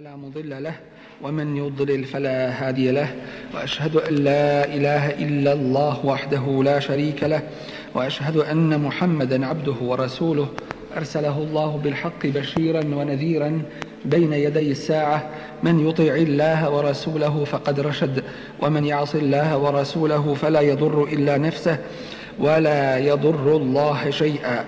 فلا مضل له ومن يضلل فلا هادي له وأشهد أن لا إله إلا الله وحده لا شريك له وأشهد أن محمدا عبده ورسوله أرسله الله بالحق بشيرا ونذيرا بين يدي الساعة من يطع الله ورسوله فقد رشد ومن يعص الله ورسوله فلا يضر إلا نفسه ولا يضر الله شيئا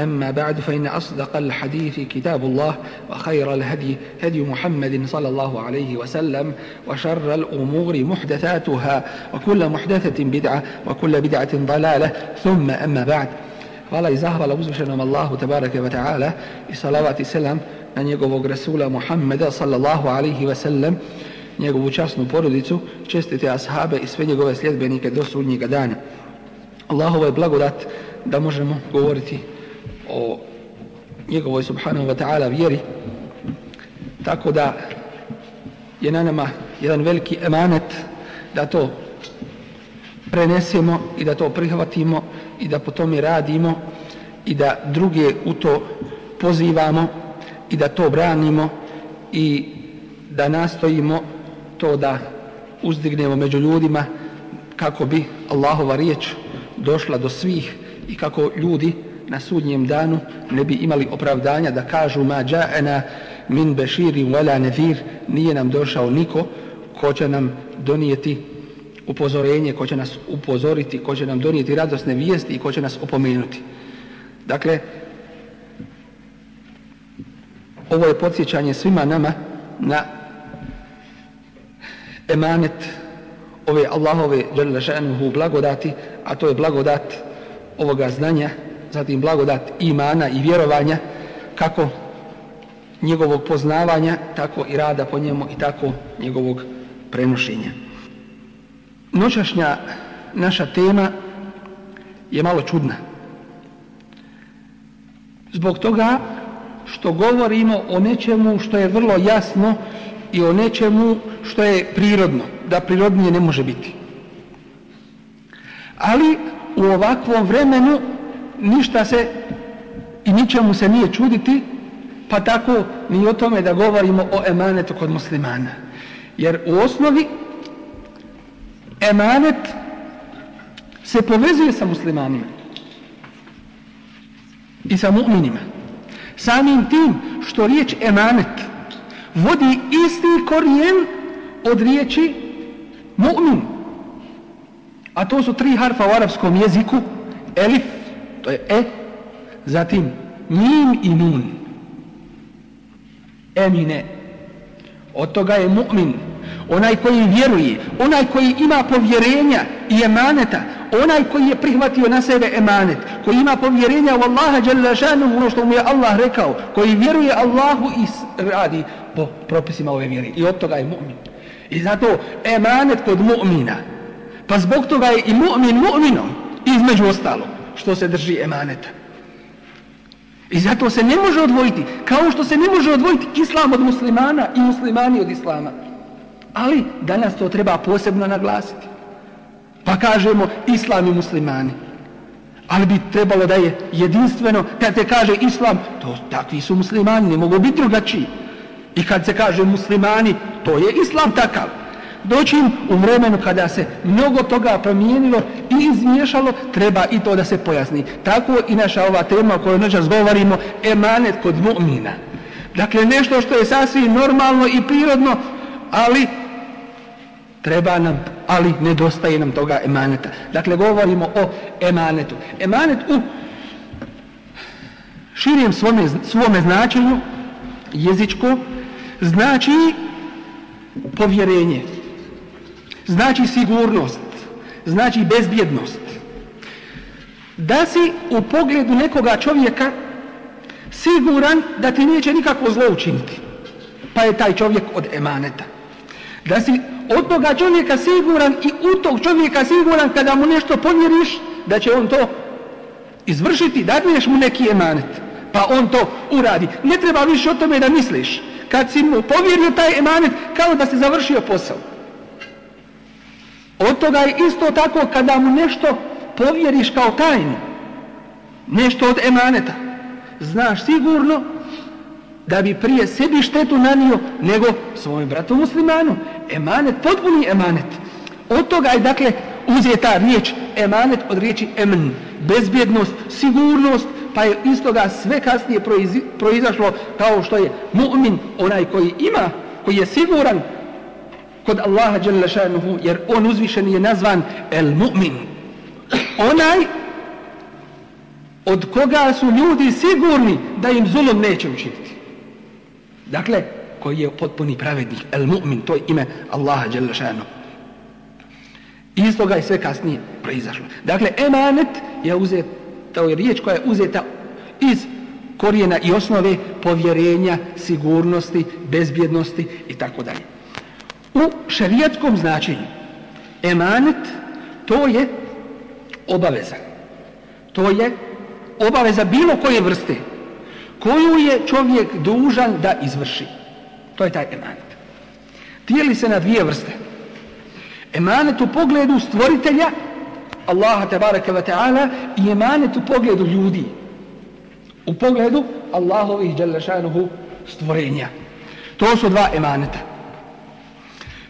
أما بعد فإن أصدق الحديث كتاب الله وخير الهدي هدي محمد صلى الله عليه وسلم وشر الأمور محدثاتها وكل محدثة بدعة وكل بدعة ضلالة ثم أما بعد قال زهر لوز بشنم الله تبارك وتعالى صلى الله عليه وسلم أن يقوم رسول محمد صلى الله عليه وسلم njegovu časnu porodicu, čestite ashabe i sve njegove sljedbenike do sudnjega dana. Allahova je blagodat da možemo govoriti o njegovoj subhanahu wa ta'ala vjeri. Tako da je na nama jedan veliki emanet da to prenesemo i da to prihvatimo i da po tome radimo i da druge u to pozivamo i da to branimo i da nastojimo to da uzdignemo među ljudima kako bi Allahova riječ došla do svih i kako ljudi na sudnjem danu ne bi imali opravdanja da kažu ma dža'ena min beširi wala nevir nije nam došao niko ko će nam donijeti upozorenje, ko će nas upozoriti, ko će nam donijeti radosne vijesti i ko će nas opomenuti. Dakle, ovo je podsjećanje svima nama na emanet ove Allahove blagodati, a to je blagodat ovoga znanja zatim blagodat imana i vjerovanja, kako njegovog poznavanja, tako i rada po njemu i tako njegovog prenošenja. Noćašnja naša tema je malo čudna. Zbog toga što govorimo o nečemu što je vrlo jasno i o nečemu što je prirodno, da prirodnije ne može biti. Ali u ovakvom vremenu ništa se i ničemu se nije čuditi, pa tako ni o tome da govorimo o emanetu kod muslimana. Jer u osnovi emanet se povezuje sa muslimanima i sa mu'minima. Samim tim što riječ emanet vodi isti korijen od riječi mu'min. A to su tri harfa u arapskom jeziku, elif, to je e, zatim mim i nun. Emine. Od toga je mu'min. Onaj koji vjeruje, onaj koji ima povjerenja i emaneta, onaj koji je prihvatio na sebe emanet, koji ima povjerenja u Allaha ono što mu je Allah rekao, koji vjeruje Allahu i radi po propisima ove vjere. I od toga je mu'min. I zato emanet kod mu'mina. Pa zbog toga je i mu'min mu'minom, između ostalog što se drži emaneta. I zato se ne može odvojiti, kao što se ne može odvojiti islam od muslimana i muslimani od islama. Ali danas to treba posebno naglasiti. Pa kažemo islam i muslimani. Ali bi trebalo da je jedinstveno, kad se kaže islam, to takvi su muslimani, ne mogu biti drugačiji. I kad se kaže muslimani, to je islam takav doći u vremenu kada se mnogo toga promijenilo i izmiješalo, treba i to da se pojasni. Tako i naša ova tema o kojoj noćas govorimo, emanet kod mu'mina. Dakle, nešto što je sasvim normalno i prirodno, ali treba nam, ali nedostaje nam toga emaneta. Dakle, govorimo o emanetu. Emanet u širem svome, svome značenju, jezičko, znači povjerenje, znači sigurnost, znači bezbjednost. Da si u pogledu nekoga čovjeka siguran da ti neće nikakvo zlo učiniti, pa je taj čovjek od emaneta. Da si od toga čovjeka siguran i u tog čovjeka siguran kada mu nešto povjeriš, da će on to izvršiti, dadneš mu neki emanet, pa on to uradi. Ne treba više o tome da misliš. Kad si mu povjerio taj emanet, kao da si završio posao. Od toga je isto tako kada mu nešto povjeriš kao tajnu, nešto od emaneta, znaš sigurno da bi prije sebi štetu nanio nego svojim bratu muslimanu. Emanet, potpuni emanet. Od toga je dakle ta riječ emanet od riječi emn, bezbjednost, sigurnost, pa je iz toga sve kasnije proizašlo kao što je mu'min, onaj koji ima, koji je siguran kod Allaha dželle jer on uzvišen je nazvan el mu'min. Onaj od koga su ljudi sigurni da im zulum neće učiniti. Dakle, koji je potpuni pravednik, el mu'min, to je ime Allaha dželle šanehu Iz toga je sve kasnije proizašlo. Dakle, emanet je uzet, to je riječ koja je uzeta iz korijena i osnove povjerenja, sigurnosti, bezbjednosti i tako dalje. U šerijatskom značenju emanet to je obaveza. To je obaveza bilo koje vrste koju je čovjek dužan da izvrši. To je taj emanet. Dijeli se na dvije vrste. Emanet u pogledu stvoritelja Allaha tabaraka wa ta'ala i emanet u pogledu ljudi. U pogledu Allahovih djelašanuhu stvorenja. To su dva emaneta.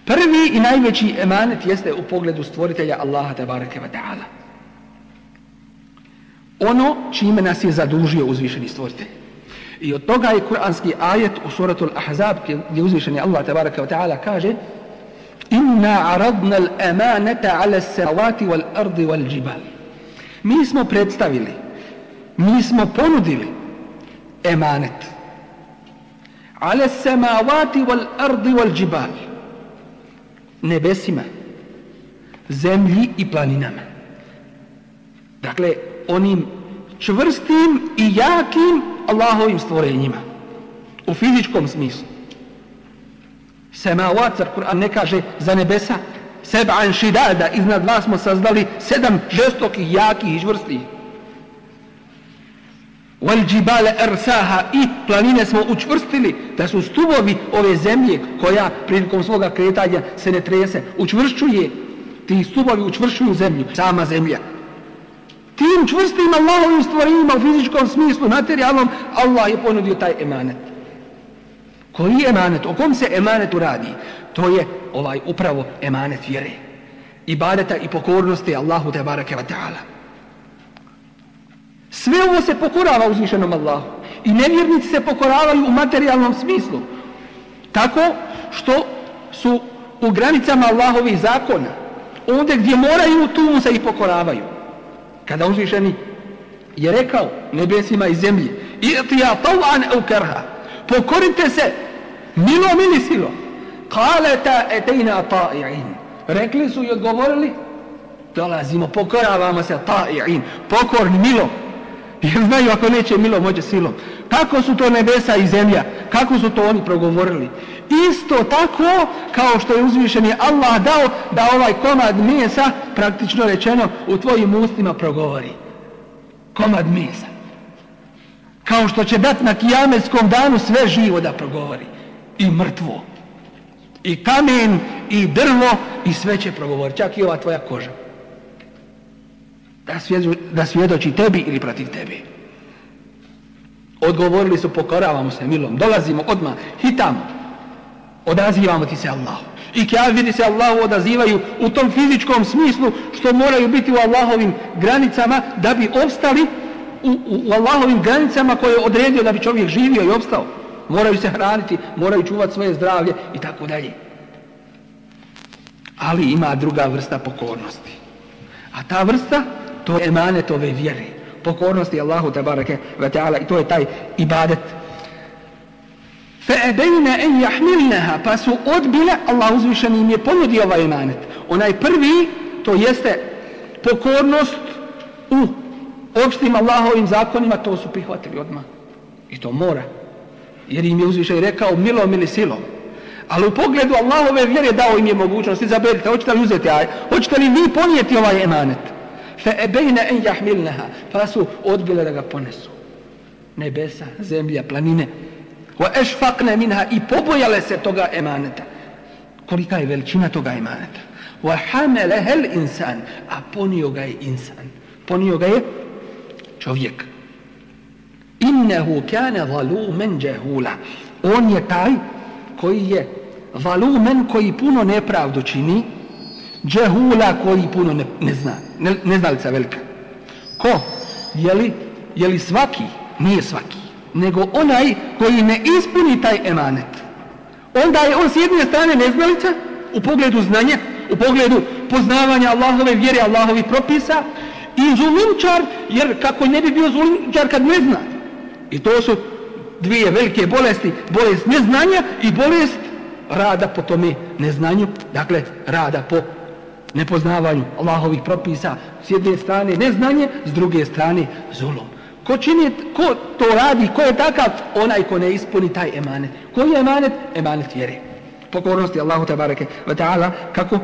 Prvi i najveći emanet jeste u pogledu stvoritelja Allaha tabaraka wa ta'ala. Ono čime nas je zadužio uzvišeni stvoritelj. I od toga je kuranski ajet u suratul Ahzab gdje uzvišeni Allah tabaraka wa ta'ala kaže Inna aradna al ala wal ardi wal Mi smo predstavili, mi smo ponudili emanet. Ale semavati wal ardi wal jibali nebesima, zemlji i planinama. Dakle, onim čvrstim i jakim Allahovim stvorenjima. U fizičkom smislu. Sema vacar, Kur'an ne kaže za nebesa. sebe šidada, iznad vas smo sazdali sedam žestokih, jakih i čvrstih. والجبال saha i planine smo učvrstili da su stubovi ove zemlje koja prilikom svoga kretanja se ne trese. Učvršćuje, ti stubovi učvršuju zemlju, sama zemlja. Tim čvrstim Allahovim stvarima u fizičkom smislu, materijalnom, Allah je ponudio taj emanet. Koji je emanet? O kom se emanetu radi? To je ovaj upravo emanet vjere. Ibadeta i pokornosti Allahu te barake wa sve ovo se pokorava uzvišenom Allahu. I nevjernici se pokoravaju u materijalnom smislu. Tako što su u granicama Allahovih zakona. Ovdje gdje moraju, tu mu se i pokoravaju. Kada uzvišeni je rekao nebesima i zemlji Iqtija tav'an ukerha Pokorite se milom ili silom. Kaleta etejna ta'in. Rekli su i odgovorili dolazimo, pokoravamo se Pokorni milo. Jer znaju ako neće milo moće silom. Kako su to nebesa i zemlja? Kako su to oni progovorili? Isto tako kao što je uzvišen je Allah dao da ovaj komad mesa, praktično rečeno, u tvojim ustima progovori. Komad mesa. Kao što će dat na kijametskom danu sve živo da progovori. I mrtvo. I kamen, i drvo, i sve će progovoriti. Čak i ova tvoja koža da, svjedo, da svjedoči tebi ili protiv tebi. Odgovorili su, pokoravamo se milom, dolazimo odmah, hitamo, odazivamo ti se Allahu. I kjaviri se Allahu odazivaju u tom fizičkom smislu što moraju biti u Allahovim granicama da bi opstali u, u Allahovim granicama koje je odredio da bi čovjek živio i opstao. Moraju se hraniti, moraju čuvati svoje zdravlje i tako dalje. Ali ima druga vrsta pokornosti. A ta vrsta to je emanet ove vjere. Pokornosti Allahu te ve ta'ala i to je taj ibadet. Fe'ebejna en jahmilneha, pa su odbile, Allah uzvišen im je ponudio ovaj emanet. Onaj prvi, to jeste pokornost u opštim Allahovim zakonima, to su prihvatili odmah. I to mora. Jer im je uzvišen rekao milom ili silom. Ali u pogledu Allahove vjere dao im je mogućnost, izaberite, hoćete li uzeti, hoćete li vi ponijeti ovaj emanet? فَأَبَيْنَ أَنْ يَحْمِلْنَهَا Pa su odbile da ga ponesu. Nebesa, zemlja, planine. وَأَشْفَقْنَ minha I pobojale se toga emaneta. Kolika je veličina toga emaneta? hel insan, A ponio ga je insan. Ponio ga je čovjek. Innehu valu ja hula. On je taj koji je valumen koji puno nepravdu čini Džehula koji puno ne, zna, neznalica velika. Ko? Je li, je li svaki? Nije svaki. Nego onaj koji ne ispuni taj emanet. Onda je on s jedne strane neznalica u pogledu znanja, u pogledu poznavanja Allahove vjere, Allahovih propisa i Zulimčar, jer kako ne bi bio Zulimčar kad ne zna. I to su dvije velike bolesti, bolest neznanja i bolest rada po tome neznanju, dakle rada po nepoznavanju Allahovih propisa, s jedne strane neznanje, s druge strane zulom. Ko, čini, ko to radi, ko je takav? Onaj ko ne ispuni taj emanet. Koji je emanet? Emanet vjere. Pokornosti Allahu tabareke wa ta'ala kako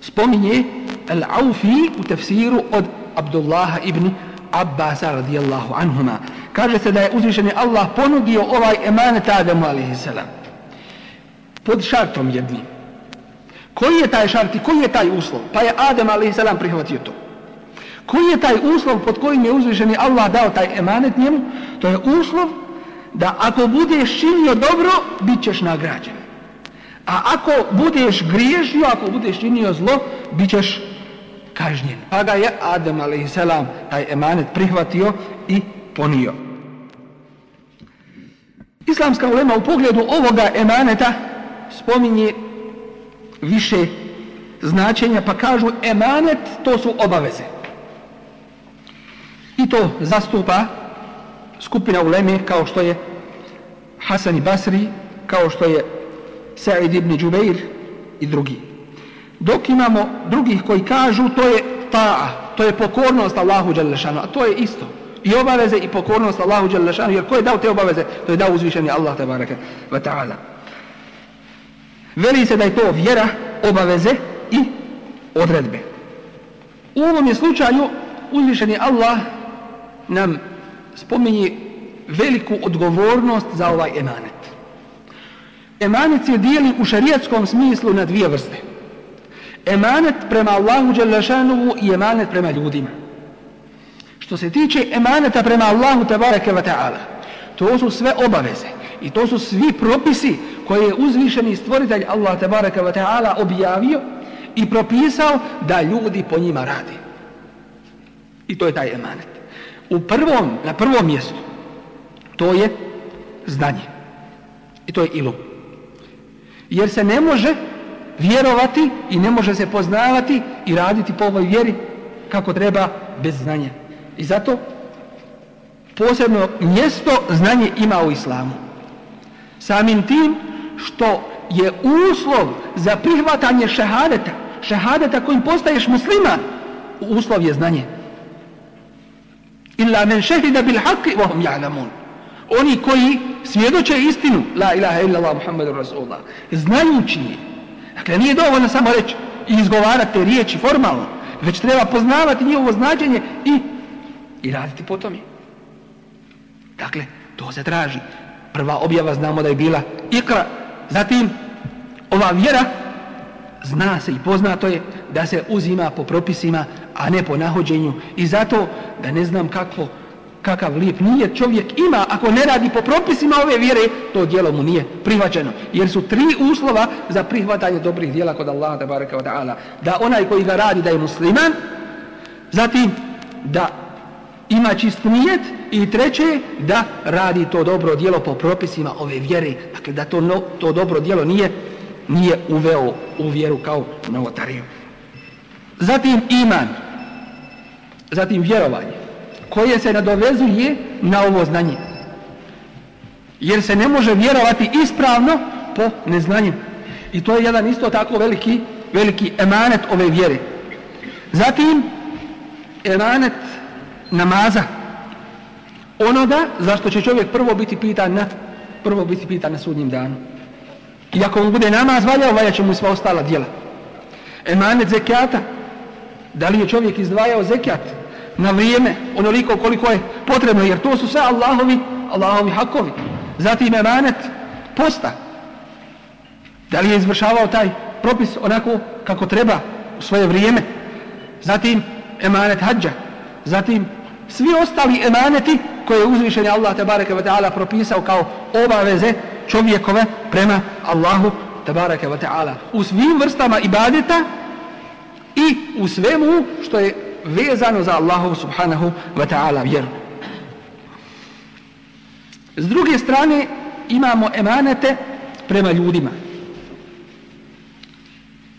spominje Al-Aufi u tefsiru od Abdullaha ibn Abbas radijallahu anhuma. Kaže se da je uzvišeni Allah ponudio ovaj emanet Adamu alaihi Pod šartom jednim. Koji je taj šart koji je taj uslov? Pa je Adem a.s. prihvatio to. Koji je taj uslov pod kojim je uzvišeni Allah dao taj emanet njemu? To je uslov da ako budeš činio dobro, bit ćeš nagrađen. A ako budeš griješio, ako budeš činio zlo, bit ćeš kažnjen. Pa ga je Adem a.s. taj emanet prihvatio i ponio. Islamska ulema u pogledu ovoga emaneta spominje više značenja, pa kažu emanet, to su obaveze. I to zastupa skupina u uleme kao što je Hasan i Basri, kao što je Sa'id ibn Đubeir i drugi. Dok imamo drugih koji kažu to je ta, to je pokornost Allahu Đalešanu, a to je isto. I obaveze i pokornost Allahu Đalešanu, jer ko je dao te obaveze? To je dao uzvišeni Allah, tabaraka ta'ala. Veli se da je to vjera, obaveze i odredbe. U ovom je slučaju uzvišeni Allah nam spominje veliku odgovornost za ovaj emanet. Emanet se dijeli u šarijatskom smislu na dvije vrste. Emanet prema Allahu i emanet prema ljudima. Što se tiče emaneta prema Allahu Tebareke Vata'ala, to su sve obaveze i to su svi propisi koje je uzvišeni stvoritelj Allah tabaraka wa ta'ala objavio i propisao da ljudi po njima radi. I to je taj emanet. U prvom, na prvom mjestu to je znanje. I to je ilu. Jer se ne može vjerovati i ne može se poznavati i raditi po ovoj vjeri kako treba bez znanja. I zato posebno mjesto znanje ima u islamu. Samim tim što je uslov za prihvatanje šehadeta, šehadeta kojim postaješ musliman, uslov je znanje. Illa men šehida bil vohum ja'lamun. Oni koji svjedoče istinu, la ilaha illallah Rasulullah, znajući je. Dakle, nije dovoljno samo reći i izgovarati te riječi formalno, već treba poznavati njihovo značenje i, i raditi po tome. Dakle, to se traži. Prva objava znamo da je bila ikra. Zatim, ova vjera zna se i poznato je da se uzima po propisima, a ne po nahođenju. I zato da ne znam kako, kakav lijep nije čovjek ima ako ne radi po propisima ove vjere, to dijelo mu nije prihvaćeno. Jer su tri uslova za prihvatanje dobrih djela kod Allaha da baraka Da onaj koji ga radi da je musliman, zatim da ima čist nijet i treće da radi to dobro djelo po propisima ove vjere, dakle da to, to dobro djelo nije nije uveo u vjeru kao novotariju. Zatim iman, zatim vjerovanje, koje se nadovezuje na ovo znanje. Jer se ne može vjerovati ispravno po neznanju. I to je jedan isto tako veliki, veliki emanet ove vjere. Zatim, emanet namaza onoga zašto će čovjek prvo biti pitan na prvo biti pitan na sudnjem danu i ako mu bude namaz valjao valjat će mu sva ostala djela emanet zekijata da li je čovjek izdvajao zekijat na vrijeme onoliko koliko je potrebno jer to su sve Allahovi Allahovi hakovi zatim emanet posta da li je izvršavao taj propis onako kako treba u svoje vrijeme zatim emanet hađa zatim svi ostali emaneti koje je uzvišen Allah tabaraka wa ta'ala propisao kao obaveze čovjekove prema Allahu tabaraka wa ta'ala u svim vrstama ibadeta i u svemu što je vezano za Allahu subhanahu wa ta'ala S druge strane imamo emanete prema ljudima.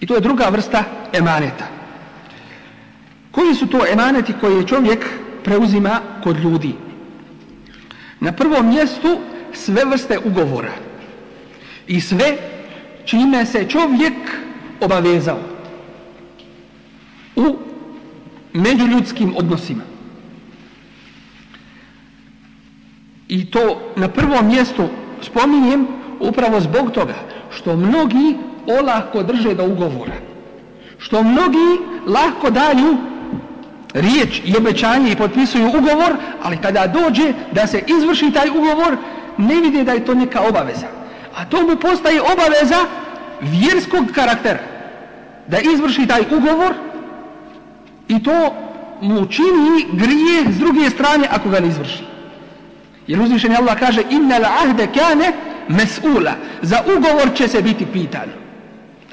I to je druga vrsta emaneta. Koji su to emaneti koje je čovjek preuzima kod ljudi. Na prvom mjestu sve vrste ugovora i sve čime se čovjek obavezao u međuljudskim odnosima. I to na prvom mjestu spominjem upravo zbog toga što mnogi olako drže do ugovora. Što mnogi lahko daju riječ i obećanje i potpisuju ugovor, ali kada dođe da se izvrši taj ugovor, ne vidi da je to neka obaveza. A to mu postaje obaveza vjerskog karaktera. Da izvrši taj ugovor i to mu čini grije s druge strane ako ga ne izvrši. Jer uzvišenje Allah kaže innal ahde kane mes'ula. Za ugovor će se biti pitano.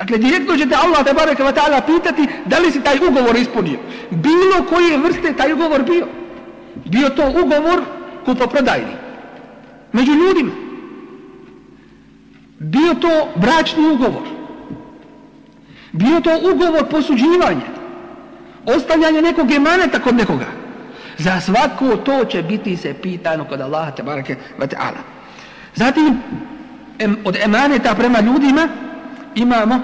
Dakle, direktno ćete Allah te bareke taala pitati da li si taj ugovor ispunio. Bilo koje vrste taj ugovor bio. Bio to ugovor kupoprodajni. Među ljudima. Bio to bračni ugovor. Bio to ugovor posuđivanja. Ostavljanje nekog emaneta kod nekoga. Za svako to će biti se pitano kod Allah te bareke taala. Zatim od emaneta prema ljudima imamo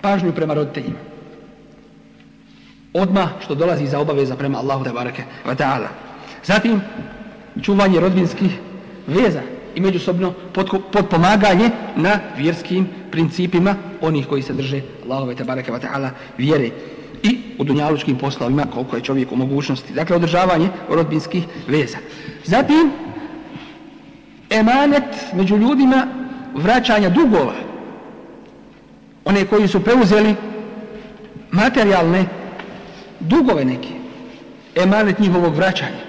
pažnju prema roditeljima. Odmah što dolazi za obaveza prema Allahu bareke ve taala. Zatim čuvanje rodbinskih veza i međusobno potpomaganje na vjerskim principima onih koji se drže Allahove te ve taala vjere i u dunjalučkim poslovima koliko je čovjek u mogućnosti. Dakle, održavanje rodbinskih veza. Zatim, emanet među ljudima vraćanja dugova one koji su preuzeli materijalne dugove neke, emanet njihovog vraćanja.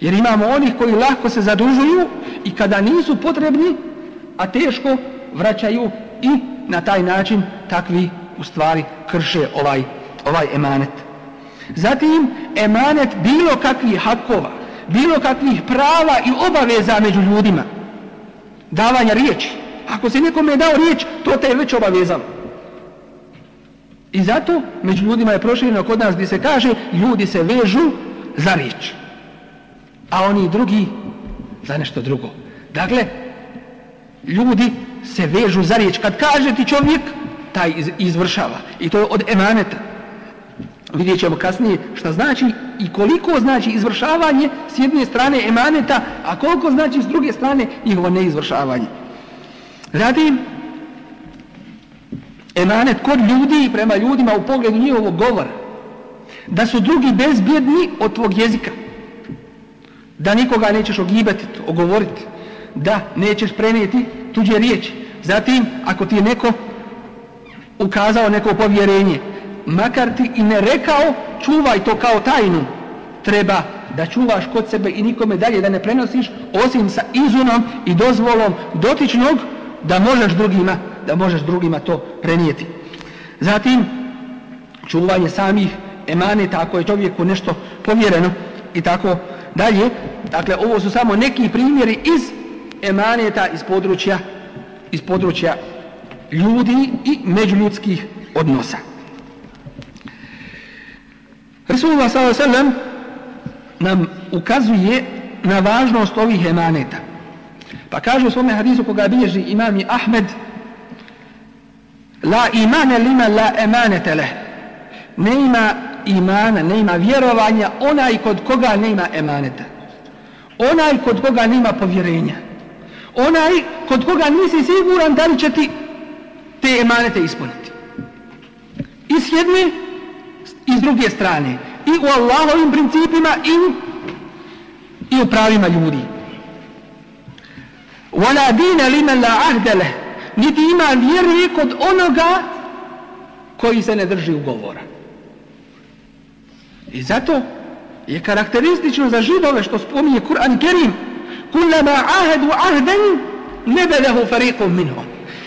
Jer imamo onih koji lako se zadužuju i kada nisu potrebni, a teško vraćaju i na taj način takvi u stvari krše ovaj, ovaj emanet. Zatim emanet bilo kakvih hakova, bilo kakvih prava i obaveza među ljudima, davanja riječi, ako si nekome dao riječ, to te je već obavezalo. I zato među ljudima je prošireno kod nas gdje se kaže ljudi se vežu za riječ. A oni drugi za nešto drugo. Dakle, ljudi se vežu za riječ. Kad kaže ti čovjek, taj izvršava. I to je od emaneta. Vidjet ćemo kasnije šta znači i koliko znači izvršavanje s jedne strane emaneta, a koliko znači s druge strane njihovo neizvršavanje. Zatim, emanet kod ljudi i prema ljudima u pogledu njihovog govora. Da su drugi bezbjedni od tvog jezika. Da nikoga nećeš ogibati, ogovoriti. Da nećeš prenijeti tuđe riječi. Zatim, ako ti je neko ukazao neko povjerenje, makar ti i ne rekao, čuvaj to kao tajnu. Treba da čuvaš kod sebe i nikome dalje da ne prenosiš, osim sa izunom i dozvolom dotičnog da možeš drugima, da možeš drugima to prenijeti. Zatim, čuvanje samih emaneta ako je čovjeku nešto povjereno i tako dalje. Dakle, ovo su samo neki primjeri iz emaneta iz područja, iz područja ljudi i međuljudskih odnosa. Resulullah s.a.v. nam ukazuje na važnost ovih emaneta pa kaže u svome hadisu koga bilježi imam i Ahmed La imane lima la emanetele Ne ima imana, ne ima vjerovanja onaj kod koga nema emaneta. Onaj kod koga nema povjerenja. Onaj kod koga nisi siguran da li će ti te emanete ispuniti. I s jedne i s druge strane. I u Allahovim principima i, i u pravima ljudi. Wala dina la ahdele. Niti ima i kod onoga koji se ne drži ugovora. I zato je karakteristično za židove što spominje Kur'an Kerim. Kullama ahedu ahden farikom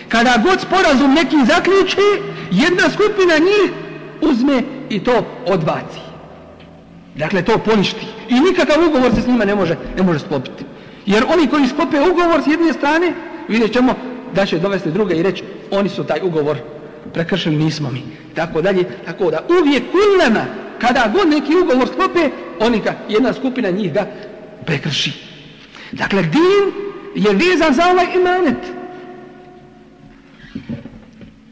Kada god sporazum neki zaključi, jedna skupina njih uzme i to odbaci. Dakle, to poništi. I nikakav ugovor se s njima ne može, ne može sklopiti. Jer oni koji sklope ugovor s jedne strane, vidjet ćemo da će dovesti druge i reći oni su taj ugovor prekršen, nismo mi. Tako dalje, tako da uvijek nama kada god neki ugovor sklope, oni ga, jedna skupina njih ga prekrši. Dakle, din je vezan za ovaj imanet.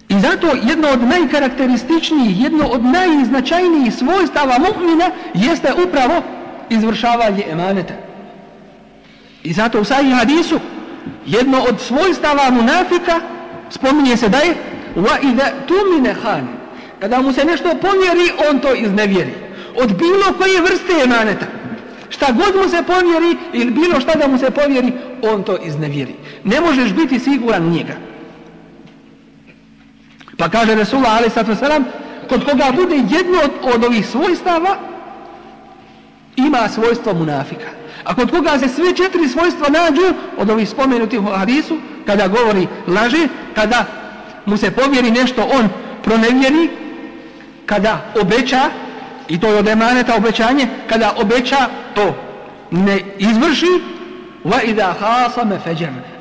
I zato jedno od najkarakterističnijih, jedno od najznačajnijih svojstava mu'mina jeste upravo izvršavanje emaneta. I zato u sajim hadisu jedno od svojstava munafika spominje se da je wa ida hane. Kada mu se nešto pomjeri on to iznevjeri. Od bilo koje vrste maneta Šta god mu se pomjeri ili bilo šta da mu se povjeri, on to iznevjeri. Ne možeš biti siguran njega. Pa kaže Resulullah a.s. kod koga bude jedno od ovih svojstava, ima svojstvo munafika. A kod koga se sve četiri svojstva nađu od ovih spomenutih u hadisu, kada govori laži, kada mu se povjeri nešto on pronevjeri, kada obeća, i to je od emaneta obećanje, kada obeća to ne izvrši,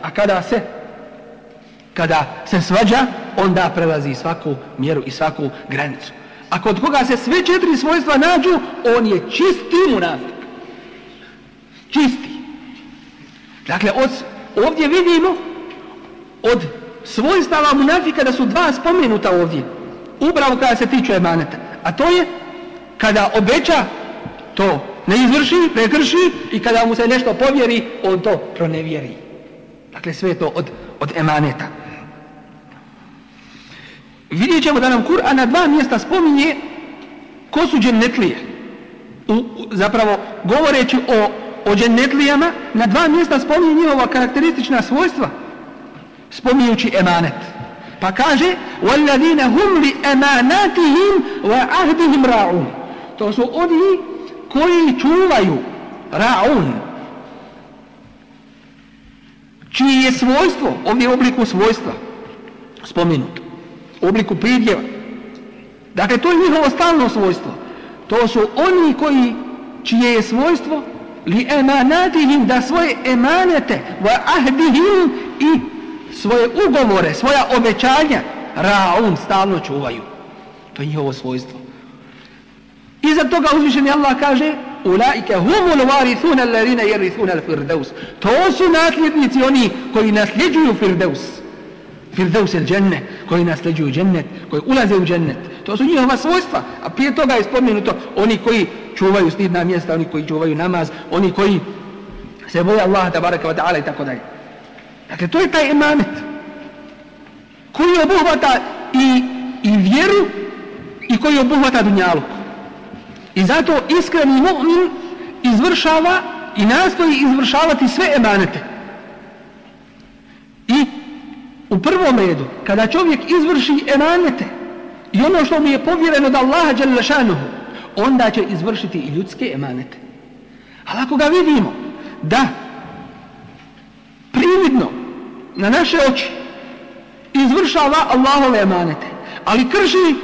A kada se kada se svađa, onda prelazi svaku mjeru i svaku granicu. A kod koga se sve četiri svojstva nađu, on je čisti munafik. Čisti. Dakle, od, ovdje vidimo od svojstava munafika da su dva spomenuta ovdje. Upravo kada se tiču emaneta. A to je kada obeća to ne izvrši, prekrši i kada mu se nešto povjeri, on to pronevjeri. Dakle, sve je to od, od emaneta. Vidjet ćemo da nam Kur'an na dva mjesta spominje ko su džennetlije. U, zapravo, govoreći o o dženetlijama na dva mjesta spominje njihova karakteristična svojstva spominjući emanet. Pa kaže وَالَّذِينَ هُمْ لِأَمَانَاتِهِمْ رَعُونَ To su oni koji čuvaju raun čiji je svojstvo ovdje u obliku svojstva spominut. u obliku pridjeva dakle to je njihovo stalno svojstvo to su oni koji čije je svojstvo li emanatihim da svoje emanete va ahdihim i svoje ugovore, svoja obećanja raun stalno čuvaju. To je njihovo svojstvo. Iza toga uzvišeni Allah kaže Ulaike humul varithuna lalina jerithuna al-firdaus. To su nasljednici oni koji nasljeđuju firdeus. Firdevs el dženne, koji nasljeđuju džennet, koji ulaze u džennet. To su njihova svojstva. A prije toga je spomenuto oni koji čuvaju stidna mjesta, oni koji čuvaju namaz, oni koji se boje Allaha tabaraka wa ta'ala i tako dalje. Dakle, to je taj emanet koji obuhvata i, i vjeru i koji obuhvata dunjaluk. I zato iskreni mu'min izvršava i nastoji izvršavati sve emanete. I u prvom redu, kada čovjek izvrši emanete i ono što mu je povjereno da Allaha Đalešanuhu, onda će izvršiti i ljudske emanete. Ali ako ga vidimo da prividno na naše oči izvršava Allahove emanete, ali krši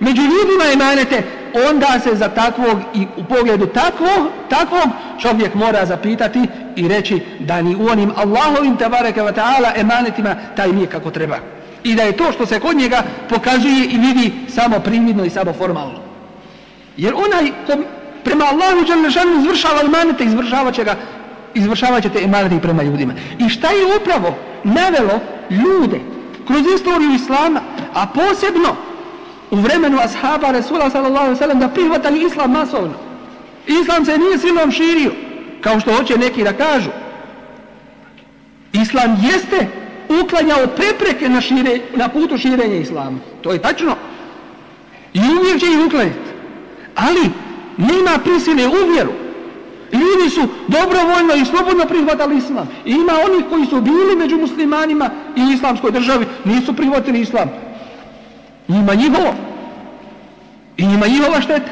među ljudima emanete, onda se za takvog i u pogledu takvog, takvog čovjek mora zapitati i reći da ni u onim Allahovim te wa ta'ala emanetima taj nije kako treba. I da je to što se kod njega pokazuje i vidi samo prividno i samo formalno. Jer onaj ko prema Allahu Đalešanu izvršava emanete, izvršavat će ga izvršavat emanete i prema ljudima. I šta je upravo navelo ljude kroz istoriju Islama, a posebno u vremenu ashaba Resula sallallahu sallam da prihvatali islam masovno. Islam se nije silom širio, kao što hoće neki da kažu. Islam jeste uklanjao prepreke na, šire, na putu širenja islama. To je tačno. I uvijek će ih uklanjati. Ali nema prisile u vjeru. Ljudi su dobrovoljno i slobodno prihvatali islam. I ima onih koji su bili među muslimanima i islamskoj državi, nisu prihvatili islam njima njihovo. I njima njihova šteta.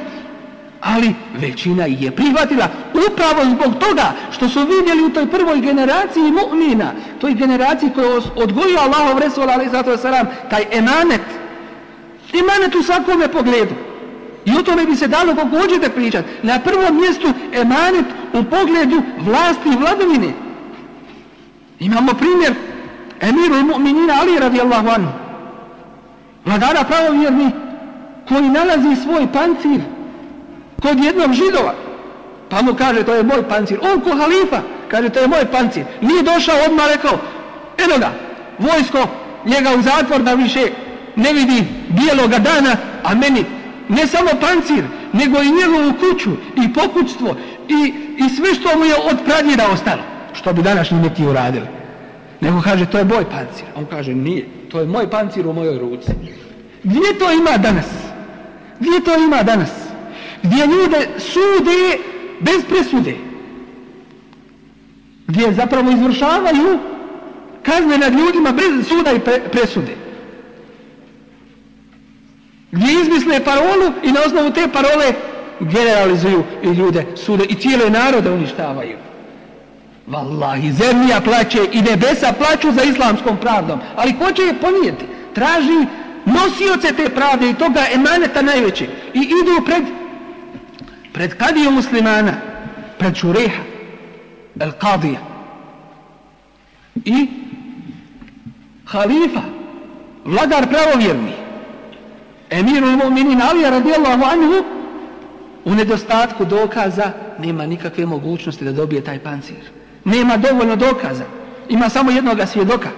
Ali većina je prihvatila upravo zbog toga što su vidjeli u toj prvoj generaciji mu'mina, toj generaciji koja je odgojio Allahov Resul ali zato saram taj emanet. Emanet u svakome pogledu. I o tome bi se dalo kako hoćete pričati. Na prvom mjestu emanet u pogledu vlasti i vladavine. Imamo primjer emiru i mu'minina Ali radijallahu anhu Vladara pravovjerni koji nalazi svoj pancir kod jednog židova. Pa mu kaže to je moj pancir. On ko halifa kaže to je moj pancir. Nije došao odmah rekao eno ga vojsko njega u zatvor da više ne vidi bijeloga dana a meni ne samo pancir nego i njegovu kuću i pokućstvo i, i sve što mu je od pradjeda ostalo što bi današnji neki uradili. Nego kaže, to je moj pancir. On kaže, nije. To je moj pancir u mojoj ruci. Gdje to ima danas? Gdje to ima danas? Gdje ljude sude bez presude. Gdje zapravo izvršavaju kazne nad ljudima bez suda i presude. Gdje izmisle parolu i na osnovu te parole generalizuju i ljude sude i cijele narode uništavaju. Wallahi, zemlja plaće i nebesa plaću za islamskom pravdom. Ali ko će je ponijeti? Traži nosioce te pravde i toga emaneta najveće. I idu pred, pred kadiju muslimana, pred šureha, el kadija. I halifa, vladar pravovjerni, emirul mu'minin Alija radijallahu anhu, u nedostatku dokaza nema nikakve mogućnosti da dobije taj pancir. Nema dovoljno dokaza. Ima samo jednoga svjedoka.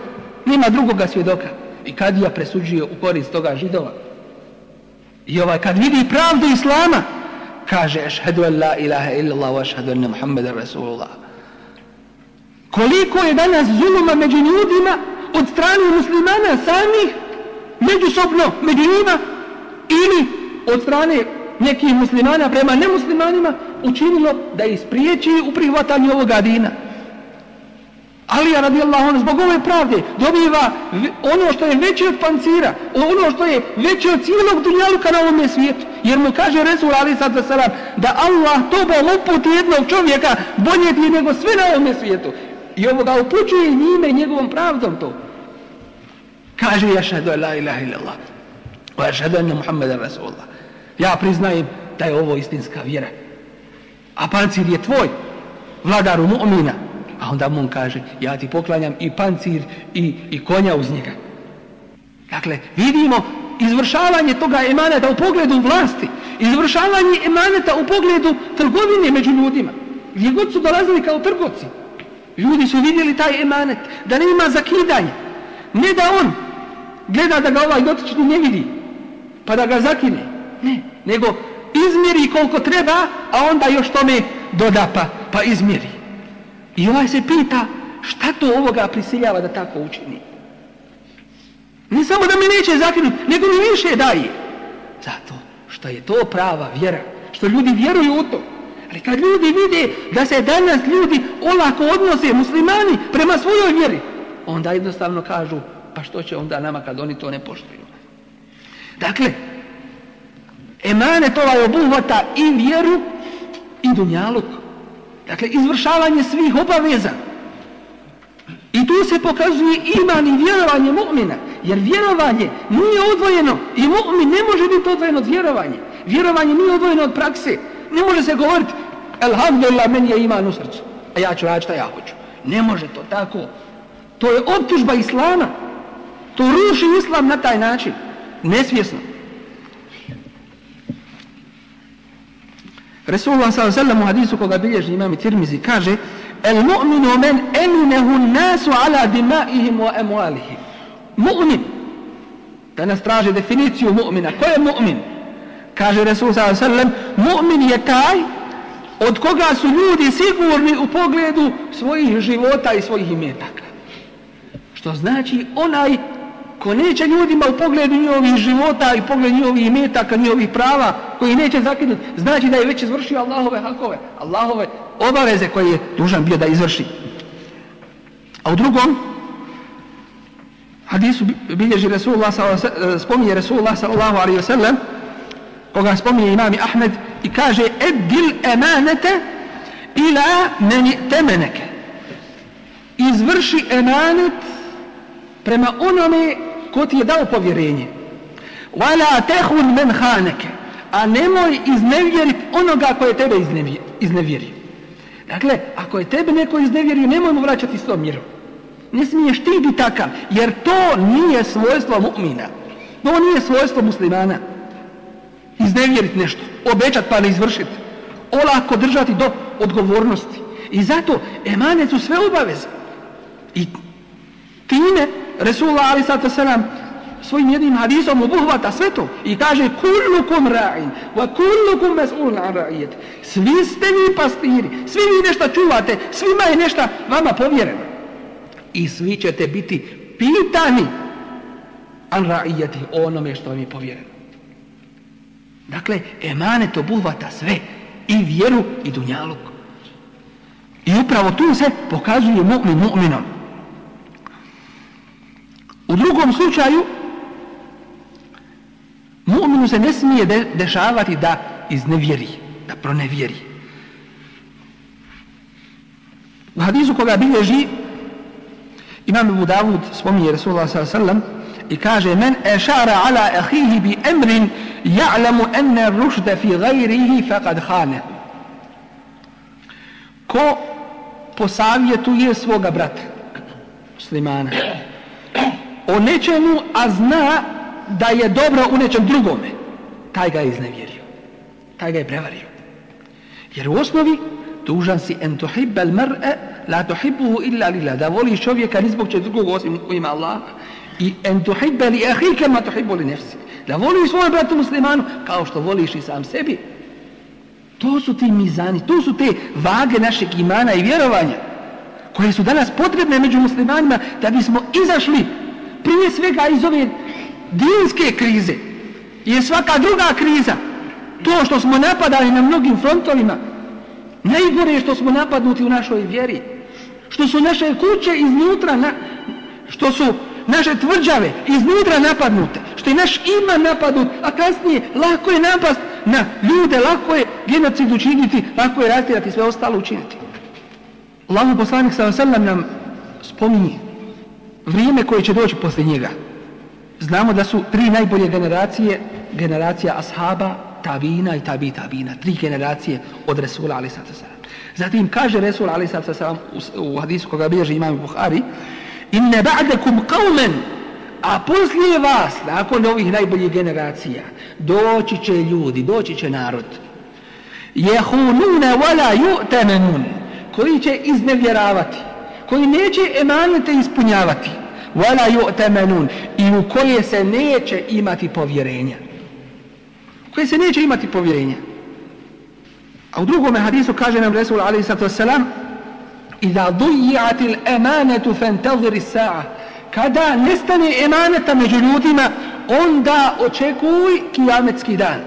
Nema drugoga svjedoka. I kadija presuđuje u korist toga židova. I ovaj kad vidi pravdu Islama, kaže ašhedu en la ilaha illallah wa Rasulullah. Koliko je danas zuluma među ljudima od strane muslimana samih, međusobno, među njima, ili od strane nekih muslimana prema nemuslimanima učinilo da ih u prihvatanju ovoga dina. Alija Allah, on zbog ove pravde dobiva ono što je veće od pancira, ono što je veće od cijelog dunjaluka na ovome svijetu. Jer mu kaže Resul Ali sad da Allah toba loput jednog čovjeka bolje ti nego sve na ovome svijetu. I ga upućuje njime njegovom pravdom to. Kaže ja la ilaha illallah. Wa jašadu anna Muhammeda Rasulullah. Ja priznajem da je ovo istinska vjera. A pancir je tvoj, vladaru mu'mina a onda mu on kaže ja ti poklanjam i pancir i, i konja uz njega. Dakle, vidimo izvršavanje toga emaneta u pogledu vlasti, izvršavanje emaneta u pogledu trgovine među ljudima. Gdje god su dolazili kao trgovci, ljudi su vidjeli taj emanet, da nema zakidanja. Ne da on gleda da ga ovaj dotični ne vidi, pa da ga zakine. Ne, nego izmjeri koliko treba, a onda još tome doda pa, pa izmjeri. I ovaj se pita šta to ovoga prisiljava da tako učini. Ne samo da mi neće zakinuti, nego mi više daje. Zato što je to prava vjera, što ljudi vjeruju u to. Ali kad ljudi vide da se danas ljudi olako odnose, muslimani, prema svojoj vjeri, onda jednostavno kažu, pa što će onda nama kad oni to ne poštuju. Dakle, emanet ovaj obuhvata i vjeru i dunjaluku. Dakle, izvršavanje svih obaveza. I tu se pokazuje iman i vjerovanje mu'mina. Jer vjerovanje nije odvojeno i mu'min ne može biti odvojeno od vjerovanja. Vjerovanje nije odvojeno od prakse. Ne može se govoriti, alhamdulillah, meni je iman u srcu. A ja ću raditi što ja hoću. Ne može to tako. To je optužba Islama. To ruši Islam na taj način. Nesvjesno. Resulullah s.a.v. u hadisu koga bilježi imam i tirmizi kaže El mu'minu men eminehu nasu ala dimaihim wa emualihim. Mu'min. Danas traže definiciju mu'mina. Ko je mu'min? Kaže Resul s.a.v. Mu'min je taj od koga su ljudi sigurni u pogledu svojih života i svojih imetaka. Što znači onaj ko neće ljudima u pogledu njihovih života i pogledu njihovih metaka, njihovih prava, koji neće zakinuti, znači da je već izvršio Allahove hakove, Allahove obaveze koje je dužan bio da izvrši. A u drugom, hadisu bilježi Resulullah, spominje Resulullah sallallahu koga spominje imami Ahmed i kaže Edil emanete ila meni temeneke. Izvrši emanet prema onome Ko ti je dao povjerenje? Wala tehun men haneke. A nemoj iznevjerit onoga je tebe iznevjeri. Dakle, ako je tebe neko iznevjerio, nemoj mu vraćati tom miru. Ne smiješ ti biti takav, jer to nije svojstvo mu'mina. To nije svojstvo muslimana. Iznevjeriti nešto, obećat pa ne izvršiti. Olako držati do odgovornosti. I zato emane su sve obaveze. I time Resulullah ali sada selam svojim jednim hadisom obuhvata sve to i kaže kullukum ra'in wa kullukum mas'ulun an Svi ste vi pastiri, svi vi nešto čuvate, svima je nešto vama povjereno. I svi ćete biti pitani an ra'iyati onome što vam je povjereno. Dakle, emanet obuhvata sve i vjeru i dunjaluk. I upravo tu se pokazuje mu'min mu'minom. U drugom slučaju, mu'minu se ne smije de dešavati da iznevjeri, da pronevjeri. U hadisu koga bilježi, imam Abu Davud spominje Rasulullah s.a.v. i kaže men ešara ala ahihi bi emrin ja'lamu enne rušda fi gajrihi faqad hane. Ko posavjetuje svoga brata, muslimana, o nečemu, a zna da je dobro u nečem drugome, taj ga je iznevjerio. Taj ga je prevario. Jer u osnovi dužan si en tuhibbel mar'e la tuhibuhu illa lila. Da voliš čovjeka ni zbog čeg drugog osim u ima Allaha. I en i ahike ma li nefsi. Da voli svoj bratu muslimanu kao što voliš i sam sebi. To su ti mizani, to su te vage našeg imana i vjerovanja koje su danas potrebne među muslimanima da bismo izašli prije svega iz ove dinske krize je svaka druga kriza to što smo napadali na mnogim frontovima najgore je što smo napadnuti u našoj vjeri što su naše kuće iznutra što su naše tvrđave iznutra napadnute što je naš ima napadnut a kasnije lako je napast na ljude lako je genocid učiniti lako je rastirati sve ostalo učiniti Allahu poslanik sallallahu nam spominje vrijeme koje će doći poslije njega. Znamo da su tri najbolje generacije, generacija ashaba, tavina i tabi Vina tri generacije od Resula ali Zatim kaže Resul ali u hadisu koga bilježi imam Buhari, ne ba'dakum kaumen, a poslije vas, nakon ovih najboljih generacija, doći će ljudi, doći će narod. Jehununa wala ju'tamenun, koji će iznevjeravati, koji neće emanete ispunjavati wala yu'tamanun i u koje se neće imati povjerenja u koje se neće imati povjerenja a u drugom hadisu kaže nam Resul alaihi selam Iza emanetu sa'a. Kada nestane emaneta među ljudima, onda očekuj kijametski dan.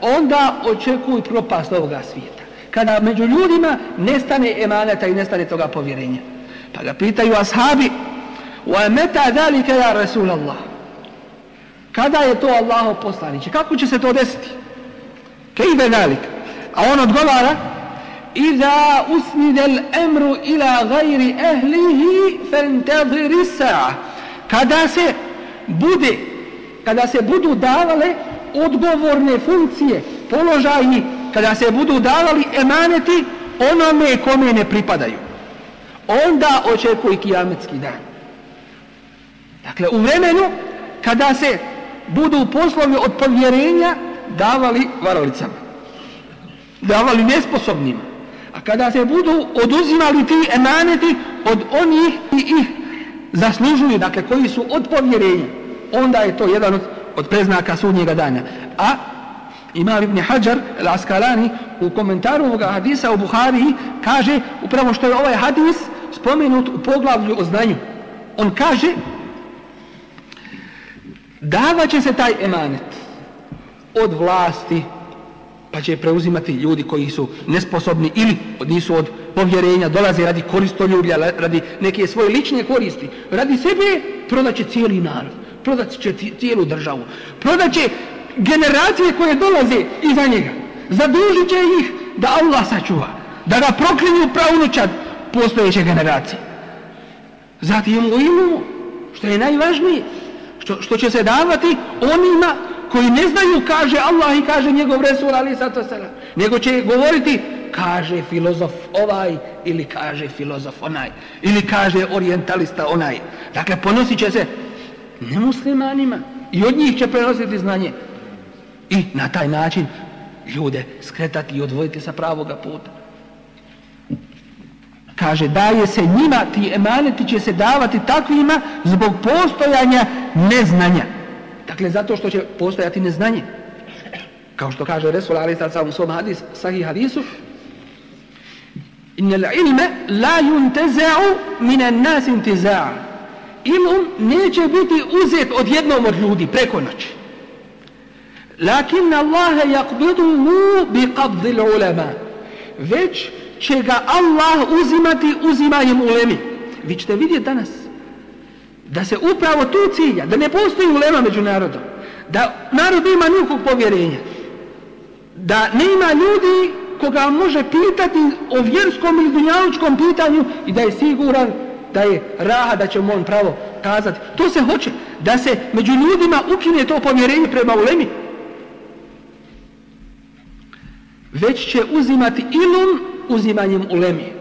Onda očekuj propast ovoga svijeta. Kada među ljudima nestane emaneta i nestane toga povjerenja. Pa ga pitaju ashabi, wa meta dalika ya rasul Allah. Kada je to Allaho poslaniće? Kako će se to desiti? je dalik. A on odgovara, Iza usnide emru ila gajri ehlihi sa'a. Kada se bude, kada se budu davale odgovorne funkcije, položaji, kada se budu davali emaneti onome kome ne pripadaju onda očekuj kijametski dan. Dakle, u vremenu kada se budu poslovi od povjerenja davali varolicama, davali nesposobnima, a kada se budu oduzimali ti emaneti od onih i ih zaslužuju, dakle koji su od povjerenja, onda je to jedan od, od preznaka sudnjega dana. A ima Ibn Hajar u komentaru ovoga hadisa u Buhariji kaže upravo što je ovaj hadis spomenut u poglavlju o znanju. On kaže će se taj emanet od vlasti pa će preuzimati ljudi koji su nesposobni ili nisu od povjerenja, dolaze radi koristoljublja, radi neke svoje lične koristi. Radi sebe prodat će cijeli narod, prodat će cijelu državu, prodat će generacije koje dolaze iza njega. Zadužit će ih da Allah sačuva, da ga proklinju pravnučad, postojeće generacije. Zatim u imu, što je najvažnije, što, što, će se davati onima koji ne znaju, kaže Allah i kaže njegov Resul, ali sad to Nego će govoriti, kaže filozof ovaj, ili kaže filozof onaj, ili kaže orientalista onaj. Dakle, ponosit će se nemuslimanima i od njih će prenositi znanje. I na taj način ljude skretati i odvojiti sa pravoga puta. Kaže, daje se njima, ti emaneti će se davati takvima zbog postojanja neznanja. Dakle, zato što će postojati neznanje. Kao što kaže Resul Ali u svom hadis, sahih hadisu, inel ilme la yuntezeu minan nas intiza'a. Ilum neće biti uzet od jednom od ljudi preko noći. Lakin Allah mu bi qabdil ulema Već će ga Allah uzimati uzimanjem ulemi. Vi ćete vidjeti danas da se upravo tu cilja, da ne postoji ulema među narodom, da narod ima nikog povjerenja, da nema ljudi koga može pitati o vjerskom ili dunjavučkom pitanju i da je siguran da je raha, da će mu on pravo kazati. To se hoće, da se među ljudima ukine to povjerenje prema ulemi. Već će uzimati ilum uzimanjem ulemi.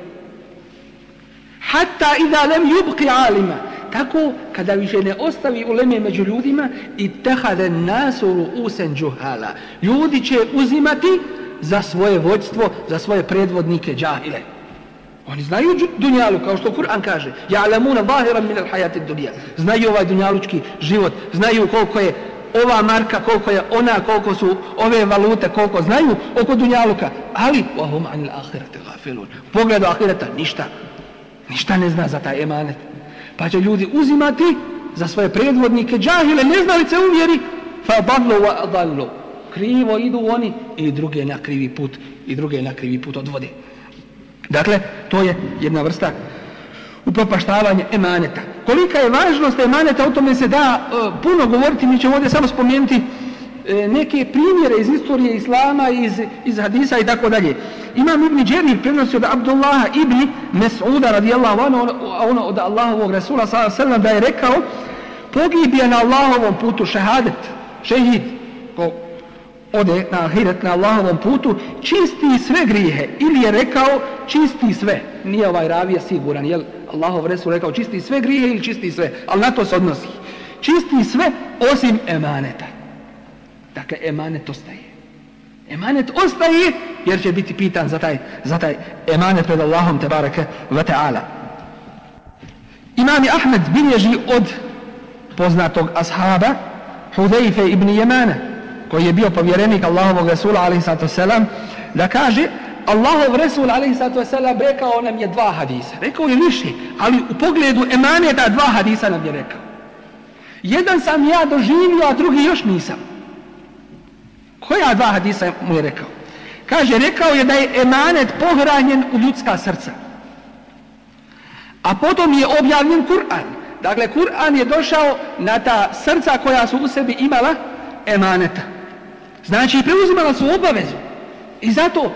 Hatta i da lem alima. Tako kada više ne ostavi uleme među ljudima i tehade nasuru usen džuhala. Ljudi će uzimati za svoje vođstvo, za svoje predvodnike džahile. Oni znaju dunjalu, kao što Kur'an kaže. Ja bahiran minal Znaju ovaj dunjalučki život, znaju koliko je ova marka koliko je ona, koliko su ove valute, koliko znaju oko dunjaluka. Ali, wahum anil Pogledu ahireta, ništa. Ništa ne zna za taj emanet. Pa će ljudi uzimati za svoje predvodnike, džahile, neznalice u vjeri. Fa badlu Krivo idu oni i druge na krivi put. I druge na krivi put odvode. Dakle, to je jedna vrsta upropaštavanje emaneta. Kolika je važnost emaneta, o tome se da e, puno govoriti, mi ćemo ovdje samo spomenuti e, neke primjere iz istorije Islama, iz, iz hadisa i tako dalje. Imam Ibn Džernih prenosio da Abdullaha Ibn Mes'uda radijallahu anhu, ono, ono od Allahovog Rasula sallam da je rekao pogib na Allahovom putu šehadet, šehid, ode na ahiret na Allahovom putu, čisti sve grijehe. Ili je rekao, čisti sve. Nije ovaj ravija siguran, jel? Allahov Resul rekao, čisti sve grijehe ili čisti sve. Ali na to se odnosi. Čisti sve osim emaneta. Dakle, emanet ostaje. Emanet ostaje jer će biti pitan za taj, za taj emanet pred Allahom te barake ve ta'ala. Imami Ahmed bilježi od poznatog ashaba Hudejfe ibn Jemana koji je bio povjerenik Allahovog Resula sato selam da kaže Allahov Resul sato selam rekao nam je dva hadisa. Rekao je više, ali u pogledu emaneta dva hadisa nam je rekao. Jedan sam ja doživio, a drugi još nisam. Koja dva hadisa mu je rekao? Kaže, rekao je da je emanet pohranjen u ljudska srca. A potom je objavljen Kur'an. Dakle, Kur'an je došao na ta srca koja su u sebi imala emaneta. Znači, preuzimala su obavezu. I zato,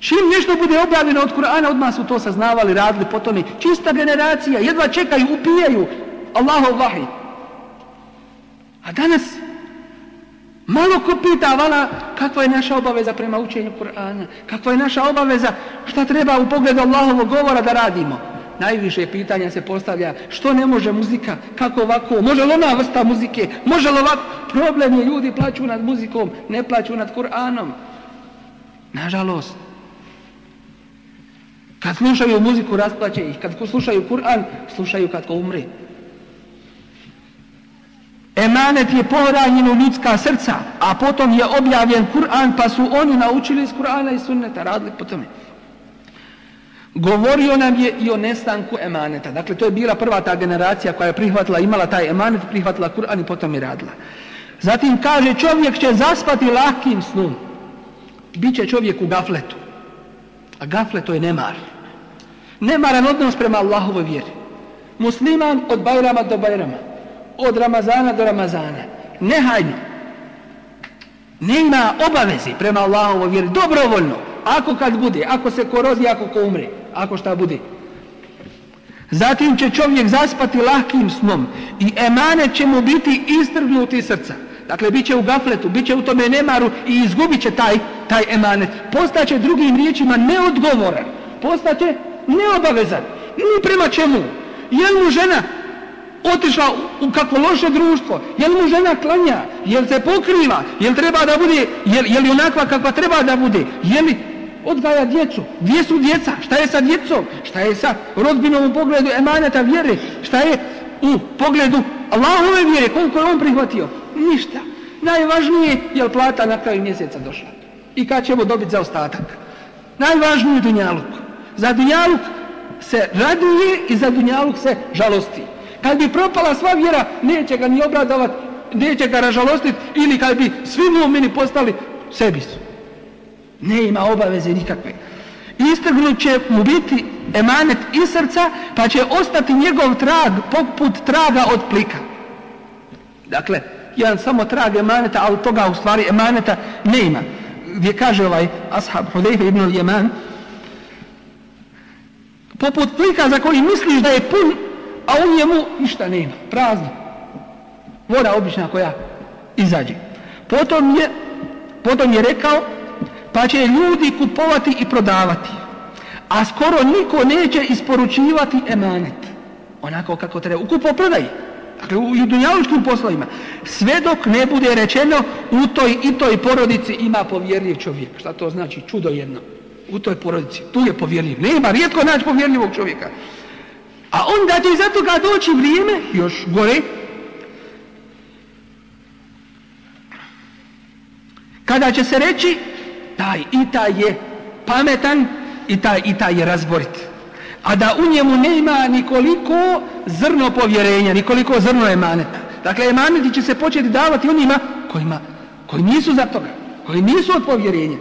čim nešto bude objavljeno od Kur'ana, odmah su to saznavali, radili potom i Čista generacija, jedva čekaju, upijaju Allahov vahi. A danas, malo ko pita, vala, kakva je naša obaveza prema učenju Kur'ana, kakva je naša obaveza, šta treba u pogledu Allahovog govora da radimo najviše pitanja se postavlja što ne može muzika, kako ovako, može li ona vrsta muzike, može li ovako, problem je ljudi plaću nad muzikom, ne plaću nad Kur'anom. Nažalost. Kad slušaju muziku rasplaće ih, kad slušaju Kur'an, slušaju kad ko umri. Emanet je poranjen u ljudska srca, a potom je objavljen Kur'an, pa su oni naučili iz Kur'ana i sunneta, radili po tome. Govorio nam je i o nestanku emaneta. Dakle, to je bila prva ta generacija koja je prihvatila, imala taj emanet, prihvatila Kur'an i potom je radila. Zatim kaže, čovjek će zaspati lakim snom. Biće čovjek u gafletu. A gaflet to je nemar. Nemaran odnos prema Allahovoj vjeri. Musliman od Bajrama do Bajrama. Od Ramazana do Ramazana. Nehajno. Ne ima obavezi prema Allahovoj vjeri. Dobrovoljno. Ako kad bude, ako se korozi, ako ko ako šta bude. Zatim će čovjek zaspati lahkim snom i emane će mu biti istrgnuti srca. Dakle, bit će u gafletu, bit će u tome nemaru i izgubit će taj, taj emanet. Postaće drugim riječima neodgovoran, postaće neobavezan. Ni prema čemu? Je mu žena otišla u kako loše društvo? Je li mu žena klanja? Je li se pokriva? Je li treba da bude? Je, li onakva kakva treba da bude? Je li odgaja djecu. Gdje su djeca? Šta je sa djecom? Šta je sa rodbinom u pogledu emaneta vjere? Šta je u pogledu Allahove vjere? Koliko je on prihvatio? Ništa. Najvažnije je li plata na kraju mjeseca došla. I kad ćemo dobiti za ostatak. Najvažniji je dunjaluk. Za dunjaluk se raduje i za dunjaluk se žalosti. Kad bi propala sva vjera, neće ga ni obradovat, neće ga ražalostit ili kad bi svi meni postali sebi su. Ne ima obaveze nikakve. Istrgnut će mu biti emanet iz srca, pa će ostati njegov trag poput traga od plika. Dakle, jedan samo trag emaneta, ali toga u stvari emaneta ne ima. Gdje kaže ovaj ashab Hudejfe ibn al-Jeman, poput plika za koji misliš da je pun, a u njemu ništa nema, prazno. Voda obična koja izađe. Potom je, potom je rekao, pa će ljudi kupovati i prodavati. A skoro niko neće isporučivati emanet. Onako kako treba. U kupoprodaji. Dakle, u, i poslovima. Sve dok ne bude rečeno u toj i toj porodici ima povjerljiv čovjek. Šta to znači? Čudo jedno. U toj porodici. Tu je povjerljiv. Nema, rijetko naći povjerljivog čovjeka. A onda će iza toga doći vrijeme, još gore, kada će se reći taj i taj je pametan i taj i je razborit. A da u njemu ne ima nikoliko zrno povjerenja, nikoliko zrno emaneta. Dakle, emaneti će se početi davati onima kojima, koji nisu za toga, koji nisu od povjerenja.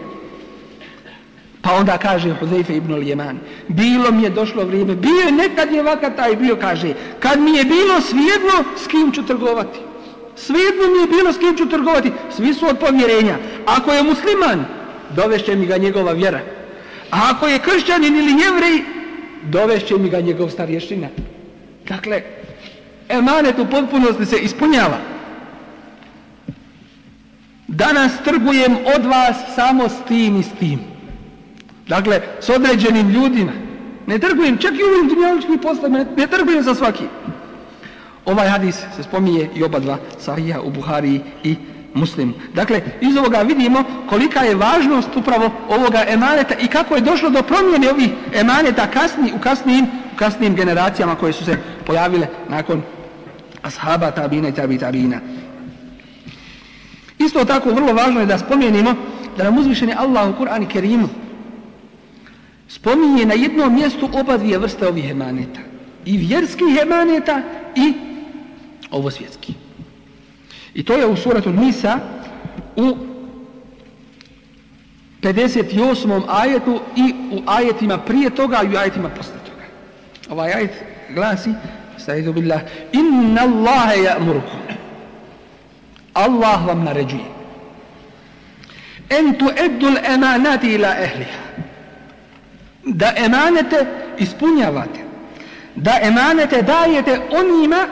Pa onda kaže Huzeyfe ibn Lijeman, bilo mi je došlo vrijeme, bio je nekad je ovakav taj bio, kaže, kad mi je bilo svijedno s kim ću trgovati. svijedno mi je bilo s kim ću trgovati, svi su od povjerenja. Ako je musliman, dovešće mi ga njegova vjera. A ako je kršćanin ili jevrej, dovešće mi ga njegov starješina. Dakle, emanet u potpunosti se ispunjava. Danas trgujem od vas samo s tim i s tim. Dakle, s određenim ljudima. Ne trgujem, čak i u ovim dunjaličkim poslama, ne, ne trgujem za svaki. Ovaj hadis se spominje i oba dva sahija u Buhariji i Muslim, Dakle, iz ovoga vidimo kolika je važnost upravo ovoga emaneta i kako je došlo do promjene ovih emaneta kasni, u, kasnijim, u kasnijim generacijama koje su se pojavile nakon ashaba, tabina i tabi tabina. Isto tako vrlo važno je da spomenimo da nam uzvišeni Allah u Kur'an Kerimu spominje na jednom mjestu oba dvije vrste ovih emaneta. I vjerskih emaneta i ovo i to je u suratu Nisa u 58. ajetu i u ajetima prije toga i u ajetima poslije toga. Ovaj ajet glasi, Sajidu billah, inna Allahe murku Allah vam naređuje. En eddul emanati ila ehliha. Da emanete ispunjavate. Da emanete dajete onima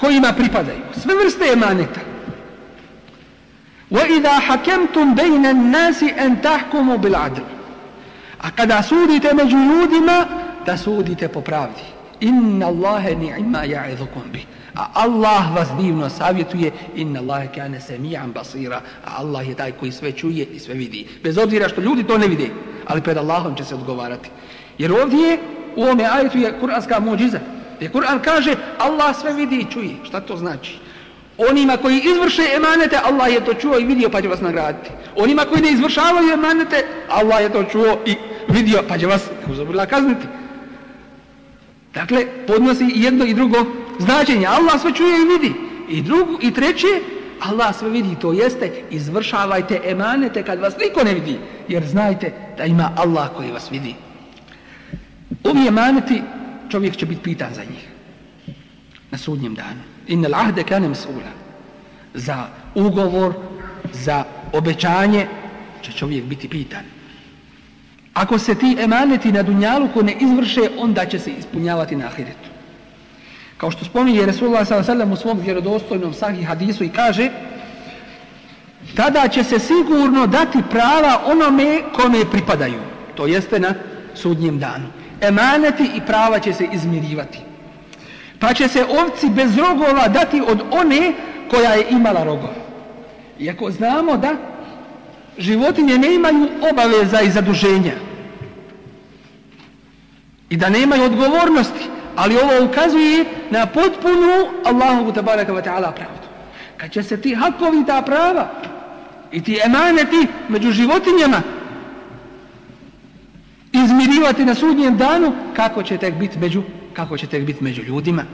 kojima pripadaju. Sve vrste emaneta وَإِذَا حَكَمْتُمْ بَيْنَ النَّاسِ أَنْ تَحْكُمُوا بِالْعَدْلِ A kada sudite među ljudima, da sudite po pravdi. Inna اللَّهَ ni'ma يَعِذُكُمْ بِهِ A Allah vas divno savjetuje Inna اللَّهَ كَانَ سَمِيعًا بَصِيرًا A Allah je taj koji sve čuje i sve vidi Bez obzira što ljudi to ne vide Ali pred Allahom će se odgovarati Jer ovdje u ovome ajetu je kuranska mođiza. Jer Kur'an kaže Allah sve vidi i čuje Šta to znači? Onima koji izvrše emanete, Allah je to čuo i vidio pa će vas nagraditi. Onima koji ne izvršavaju emanete, Allah je to čuo i vidio pa će vas uzavrila kazniti. Dakle, podnosi jedno i drugo značenje. Allah sve čuje i vidi. I drugo, i treće, Allah sve vidi, to jeste, izvršavajte emanete kad vas niko ne vidi. Jer znajte da ima Allah koji vas vidi. Ovi emaneti, čovjek će biti pitan za njih. Na sudnjem danu al ahde kane Za ugovor, za obećanje će čovjek biti pitan. Ako se ti emaneti na dunjalu ko ne izvrše, onda će se ispunjavati na ahiretu. Kao što spominje Resulullah s.a.v. u svom vjerodostojnom sahih hadisu i kaže tada će se sigurno dati prava onome kome pripadaju. To jeste na sudnjem danu. Emaneti i prava će se izmirivati pa će se ovci bez rogova dati od one koja je imala rogova. Iako znamo da životinje ne imaju obaveza i zaduženja i da nemaju odgovornosti, ali ovo ukazuje na potpunu Allahu tabaraka wa ta'ala pravdu. Kad će se ti hakovi ta prava i ti emaneti među životinjama izmirivati na sudnjem danu, kako će tek biti među kako će tek biti među ljudima.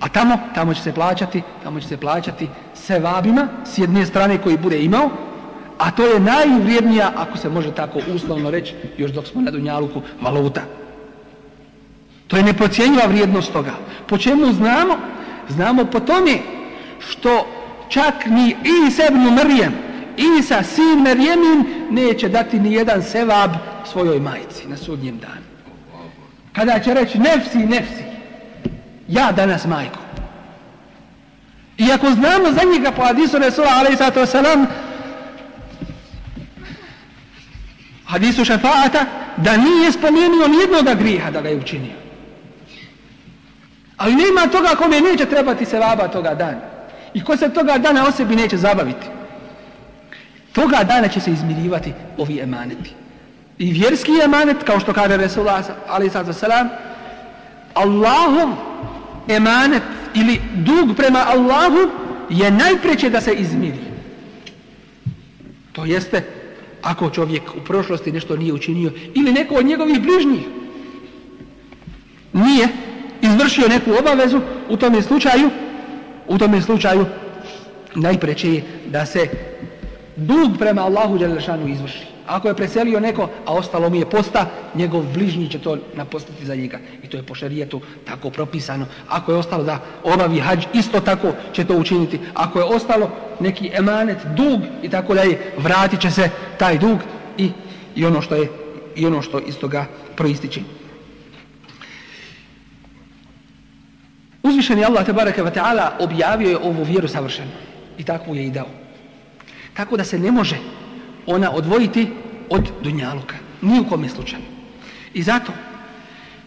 A tamo, tamo će se plaćati, tamo će se plaćati sevabima s jedne strane koji bude imao, a to je najvrijednija, ako se može tako uslovno reći, još dok smo na Dunjaluku, valuta. To je neprocjenjiva vrijednost toga. Po čemu znamo? Znamo po tome što čak ni sebnu mrijem, i sa sin Marijemin, neće dati ni jedan sevab svojoj majci na sudnjem danu. Kada će reći nefsi, nefsi. Ja danas majko. Iako znamo za njega po hadisu Resula alaihissalatu wasalam hadisu šefaata da nije spomenuo nijednoga griha da ga je učinio. Ali nema toga kome neće trebati se vaba toga dana. I ko se toga dana o sebi neće zabaviti. Toga dana će se izmirivati ovi emaneti i vjerski emanet, kao što kaže Resulullah ali sad emanet ili dug prema Allahu je najpreće da se izmiri. To jeste ako čovjek u prošlosti nešto nije učinio ili neko od njegovih bližnjih nije izvršio neku obavezu u tome slučaju u tome slučaju najpreće je da se dug prema Allahu Đelešanu izvrši. Ako je preselio neko, a ostalo mi je posta, njegov bližnji će to napostiti za njega. I to je po šerijetu tako propisano. Ako je ostalo da obavi hađ, isto tako će to učiniti. Ako je ostalo neki emanet, dug i tako dalje, vratit će se taj dug i, i ono što je i ono što iz toga Uzvišen Uzvišeni Allah tebareke objavio je ovu vjeru savršenu i takvu je i dao. Tako da se ne može ona odvojiti od dunjaluka. Ni u kome slučaju. I zato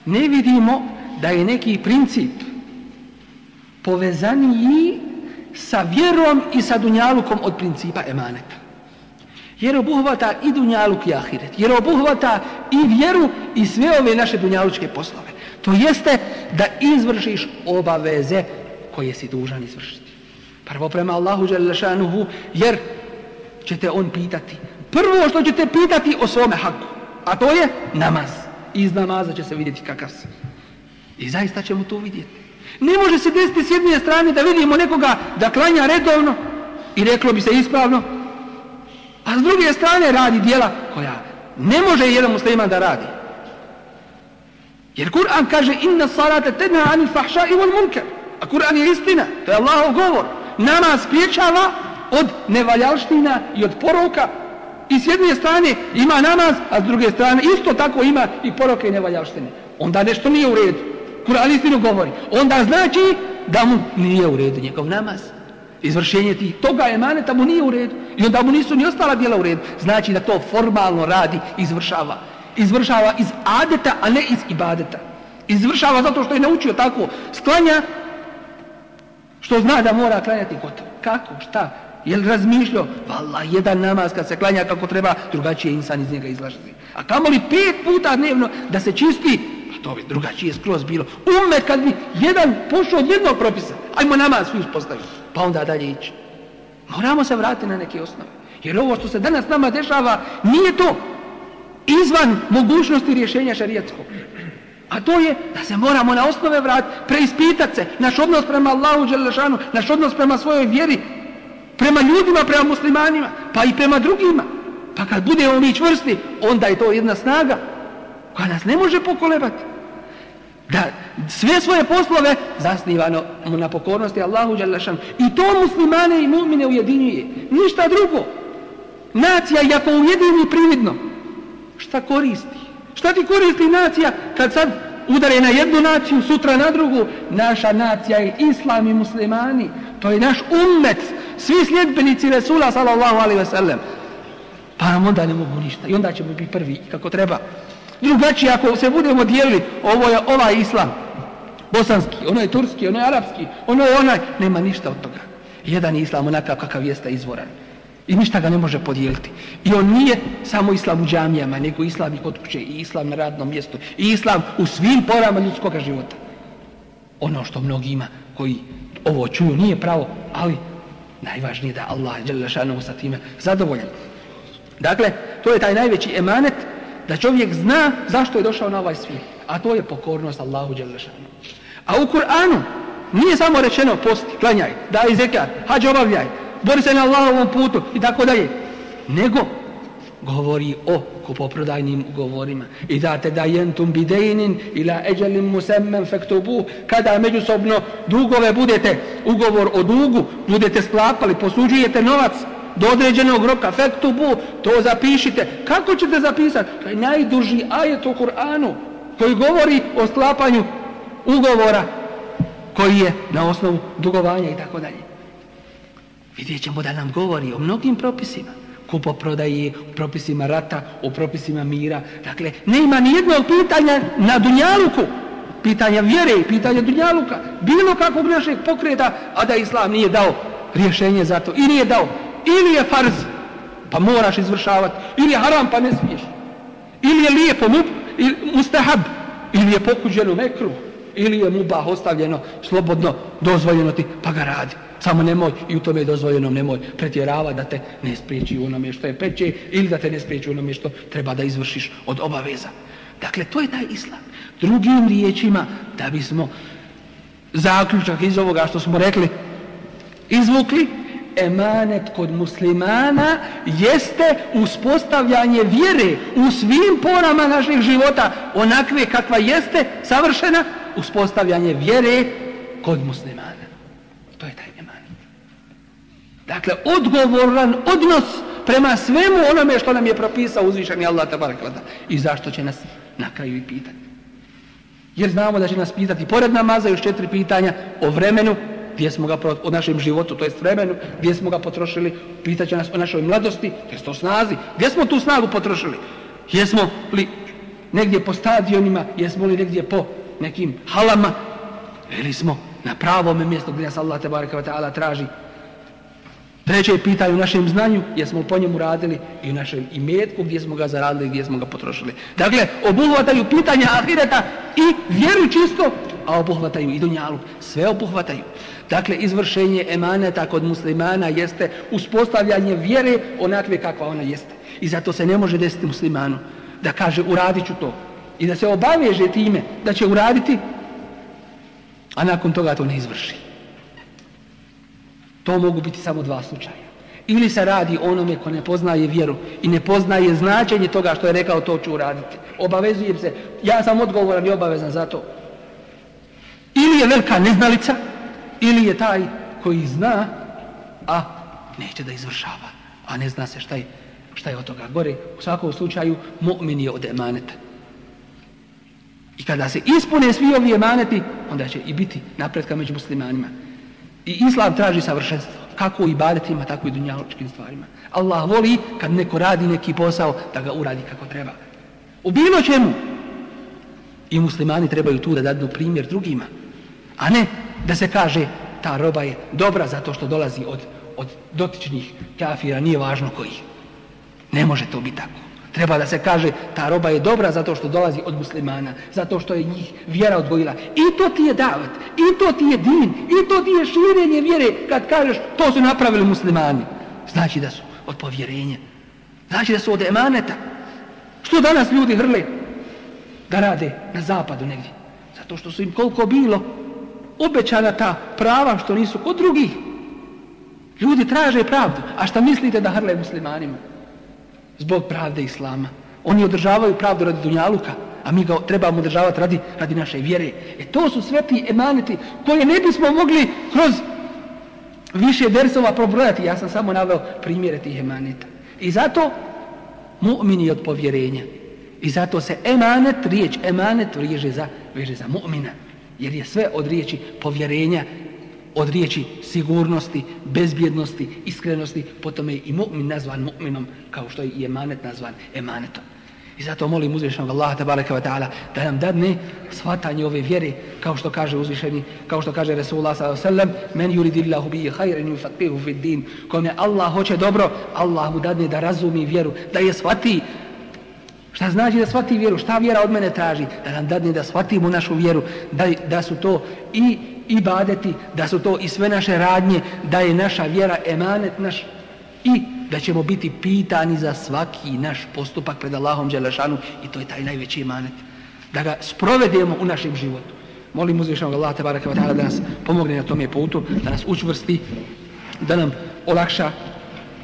ne vidimo da je neki princip povezaniji sa vjerom i sa dunjalukom od principa emaneta. Jer obuhvata i dunjaluk i ahiret. Jer obuhvata i vjeru i sve ove naše dunjalučke poslove. To jeste da izvršiš obaveze koje si dužan izvršiti. Prvo prema Allahu Đalešanuhu, jer će te on pitati. Prvo što će te pitati o svome haku, a to je namaz. Iz namaza će se vidjeti kakav si. I zaista ćemo to vidjeti. Ne može se desiti s jedne strane da vidimo nekoga da klanja redovno i reklo bi se ispravno, a s druge strane radi dijela koja ne može jedan musliman da radi. Jer Kur'an kaže inna salate tedna anil fahša i wal munker. A Kur'an je istina, to je Allahov govor. Namaz spriječava od nevaljaština i od poroka i s jedne strane ima namaz, a s druge strane isto tako ima i poroke i nevaljaštine. Onda nešto nije u redu. Kur'an istinu govori. Onda znači da mu nije u redu njegov namaz. Izvršenje tih toga emaneta mu nije u redu. I onda mu nisu ni ostala djela u redu. Znači da to formalno radi, izvršava. Izvršava iz adeta, a ne iz ibadeta. Izvršava zato što je naučio tako. Sklanja što zna da mora klanjati gotovo. Kako? Šta? Je li razmišljao? Valla, jedan namaz kad se klanja kako treba, drugačije insan iz njega izlaži. A li pet puta dnevno da se čisti, to bi drugačije skroz bilo. Ume kad bi jedan pošao od jednog propisa, ajmo namaz svi uspostaviti, pa onda dalje ići. Moramo se vratiti na neke osnove. Jer ovo što se danas nama dešava nije to izvan mogućnosti rješenja šarijetskog. A to je da se moramo na osnove vrat preispitati se, naš odnos prema Allahu Đelešanu, naš odnos prema svojoj vjeri, Prema ljudima, prema muslimanima, pa i prema drugima. Pa kad budemo mi čvrsti, onda je to jedna snaga koja nas ne može pokolebati. Da sve svoje poslove zasnivano na pokornosti Allahu Đalešanu. I to muslimane i mu'mine ujedinjuje. Ništa drugo. Nacija jako ako ujedini prividno, šta koristi? Šta ti koristi nacija kad sad udare na jednu naciju, sutra na drugu? Naša nacija je islam i muslimani. To je naš umet svi sljedbenici Resula sallallahu alaihi ve sellem. Pa nam onda ne mogu ništa i onda ćemo biti prvi kako treba. Drugačije ako se budemo dijelili, ovo je ovaj islam, bosanski, ono je turski, ono je arapski, ono je onaj, nema ništa od toga. Jedan je islam onakav kakav jeste izvoran. I ništa ga ne može podijeliti. I on nije samo islam u džamijama, nego islam i kod kuće, i islam na radnom mjestu, i islam u svim porama ljudskog života. Ono što mnogi ima koji ovo čuju nije pravo, ali Najvažnije da Allah je sa time zadovoljan. Dakle, to je taj najveći emanet da čovjek zna zašto je došao na ovaj svijet. A to je pokornost Allahu Đelešanu. A u Kur'anu nije samo rečeno posti, klanjaj, daj zekat, hađ obavljaj, bori se na Allahovom putu i tako dalje. Nego govori o kupoprodajnim ugovorima. I da te da jentum bidejnin ila eđelim musemmen fektubu, kada međusobno dugove budete, ugovor o dugu, budete sklapali, posuđujete novac do određenog roka, fektubu, to zapišite. Kako ćete zapisati? To je najduži ajet u Kur'anu koji govori o sklapanju ugovora koji je na osnovu dugovanja i tako dalje. Vidjet ćemo da nam govori o mnogim propisima kupoprodaji, u propisima rata, u propisima mira. Dakle, nema nijednog pitanja na Dunjaluku, pitanja vjere i pitanja Dunjaluka, bilo kakvog našeg pokreta, a da Islam nije dao rješenje za to. I nije dao. Ili je farz, pa moraš izvršavati. Ili je haram, pa ne smiješ. Ili je lijepo mup, ili mustahab. Ili je pokuđeno mekru. Ili je mubah ostavljeno, slobodno, dozvoljeno ti, pa ga radi. Samo nemoj i u tome je dozvoljeno nemoj pretjerava da te ne spriječi u onome što je preće ili da te ne spriječi u onome što treba da izvršiš od obaveza. Dakle, to je taj islam. Drugim riječima, da bismo zaključak iz ovoga što smo rekli izvukli, emanet kod muslimana jeste uspostavljanje vjere u svim porama naših života, onakve kakva jeste, savršena, uspostavljanje vjere kod muslimana. Dakle, odgovoran odnos prema svemu onome što nam je propisao uzvišeni Allah tabarakvata. I zašto će nas na kraju i pitati. Jer znamo da će nas pitati pored namaza još četiri pitanja o vremenu, gdje smo ga o našem životu, to jest vremenu, gdje smo ga potrošili, pitat će nas o našoj mladosti, to snazi, gdje smo tu snagu potrošili, jesmo li negdje po stadionima, jesmo li negdje po nekim halama, ili smo na pravome mjestu gdje nas Allah te traži Treće je pitanje u našem znanju, jer smo po njemu radili i u našem imetku, gdje smo ga zaradili, gdje smo ga potrošili. Dakle, obuhvataju pitanja ahireta i vjeru čisto, a obuhvataju i dunjalu. Sve obuhvataju. Dakle, izvršenje emaneta kod muslimana jeste uspostavljanje vjere onakve kakva ona jeste. I zato se ne može desiti muslimanu da kaže uradit ću to. I da se obaveže time da će uraditi, a nakon toga to ne izvrši. To mogu biti samo dva slučaja. Ili se radi onome ko ne poznaje vjeru i ne poznaje značenje toga što je rekao to ću uraditi. Obavezujem se, ja sam odgovoran i obavezan za to. Ili je velika neznalica, ili je taj koji zna, a neće da izvršava. A ne zna se šta je, šta je od toga gore. U svakom slučaju, mu'min je od emaneta. I kada se ispune svi ovi emaneti, onda će i biti napretka među muslimanima. I islam traži savršenstvo. Kako u ibadetima, tako i u dunjaločkim stvarima. Allah voli kad neko radi neki posao, da ga uradi kako treba. U bilo čemu. I muslimani trebaju tu da dadu primjer drugima. A ne da se kaže ta roba je dobra zato što dolazi od, od dotičnih kafira, nije važno kojih. Ne može to biti tako. Treba da se kaže ta roba je dobra zato što dolazi od muslimana, zato što je njih vjera odgojila. I to ti je davat, i to ti je din, i to ti je širenje vjere kad kažeš to su napravili muslimani. Znači da su od povjerenja, znači da su od emaneta. Što danas ljudi hrle da rade na zapadu negdje? Zato što su im koliko bilo obećana ta prava što nisu kod drugih. Ljudi traže pravdu. A šta mislite da hrle muslimanima? zbog pravde Islama. Oni održavaju pravdu radi Dunjaluka, a mi ga trebamo održavati radi, radi naše vjere. E to su sve ti emaneti koje ne bismo mogli kroz više versova probrojati. Ja sam samo naveo primjere tih emaneta. I zato mu'min je od povjerenja. I zato se emanet, riječ emanet, riježe za, veže za mu'mina. Jer je sve od riječi povjerenja od riječi sigurnosti, bezbjednosti, iskrenosti, potom je i mu'min nazvan mu'minom, kao što je i emanet nazvan emanetom. I zato molim uzvišenog Allaha tabaraka wa ta'ala da nam dadne shvatanje ove vjere kao što kaže uzvišeni, kao što kaže Resulullah s.a.v. Men yuridillahu bihi hajren fatihu fid din. Kome Allah hoće dobro, Allah mu dadne da razumi vjeru, da je shvati. Šta znači da shvati vjeru? Šta vjera od mene traži? Da nam dadne da shvatimo našu vjeru, da, da su to i i badeti da su to i sve naše radnje, da je naša vjera emanet naš i da ćemo biti pitani za svaki naš postupak pred Allahom Đelešanu i to je taj najveći emanet. Da ga sprovedemo u našem životu. Molim uzvišenog Allah da nas pomogne na tome putu, da nas učvrsti, da nam olakša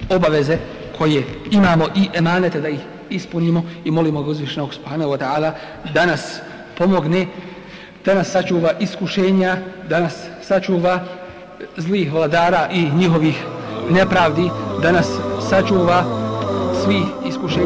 obaveze koje imamo i emanete da ih ispunimo i molimo ga uzvišenog subhanahu wa da nas pomogne Danas sačuva iskušenja, danas sačuva e, zlih vladara i njihovih nepravdi, danas sačuva svih iskušenja.